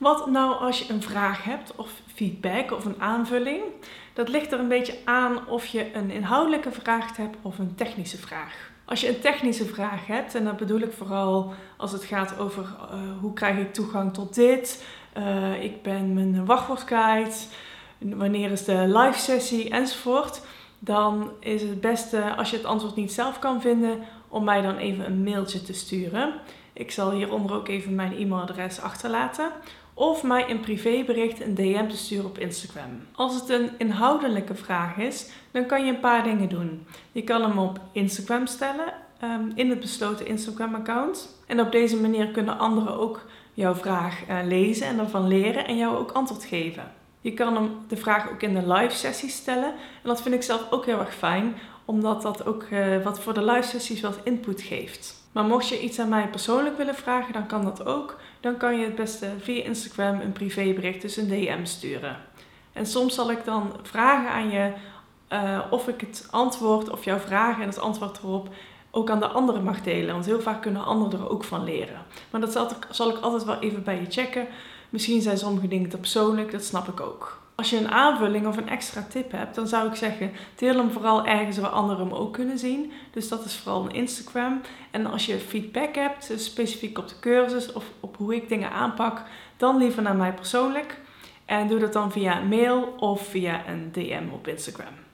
Wat nou als je een vraag hebt of feedback of een aanvulling? Dat ligt er een beetje aan of je een inhoudelijke vraag hebt of een technische vraag. Als je een technische vraag hebt, en dat bedoel ik vooral als het gaat over uh, hoe krijg ik toegang tot dit, uh, ik ben mijn wachtwoord kwijt, wanneer is de live sessie enzovoort, dan is het beste als je het antwoord niet zelf kan vinden om mij dan even een mailtje te sturen. Ik zal hieronder ook even mijn e-mailadres achterlaten. Of mij een privébericht, een DM te sturen op Instagram. Als het een inhoudelijke vraag is, dan kan je een paar dingen doen. Je kan hem op Instagram stellen, ehm, in het besloten Instagram-account. En op deze manier kunnen anderen ook jouw vraag uh, lezen en ervan leren en jou ook antwoord geven. Je kan hem de vraag ook in de live sessie stellen. En dat vind ik zelf ook heel erg fijn, omdat dat ook uh, wat voor de live sessies wat input geeft. Maar mocht je iets aan mij persoonlijk willen vragen, dan kan dat ook. Dan kan je het beste via Instagram een privébericht, dus een DM sturen. En soms zal ik dan vragen aan je uh, of ik het antwoord of jouw vragen en het antwoord erop ook aan de anderen mag delen. Want heel vaak kunnen anderen er ook van leren. Maar dat zal, zal ik altijd wel even bij je checken. Misschien zijn sommige dingen te persoonlijk, dat snap ik ook. Als je een aanvulling of een extra tip hebt, dan zou ik zeggen, deel hem vooral ergens waar anderen hem ook kunnen zien. Dus dat is vooral een Instagram. En als je feedback hebt, dus specifiek op de cursus of op hoe ik dingen aanpak, dan liever naar mij persoonlijk. En doe dat dan via mail of via een DM op Instagram.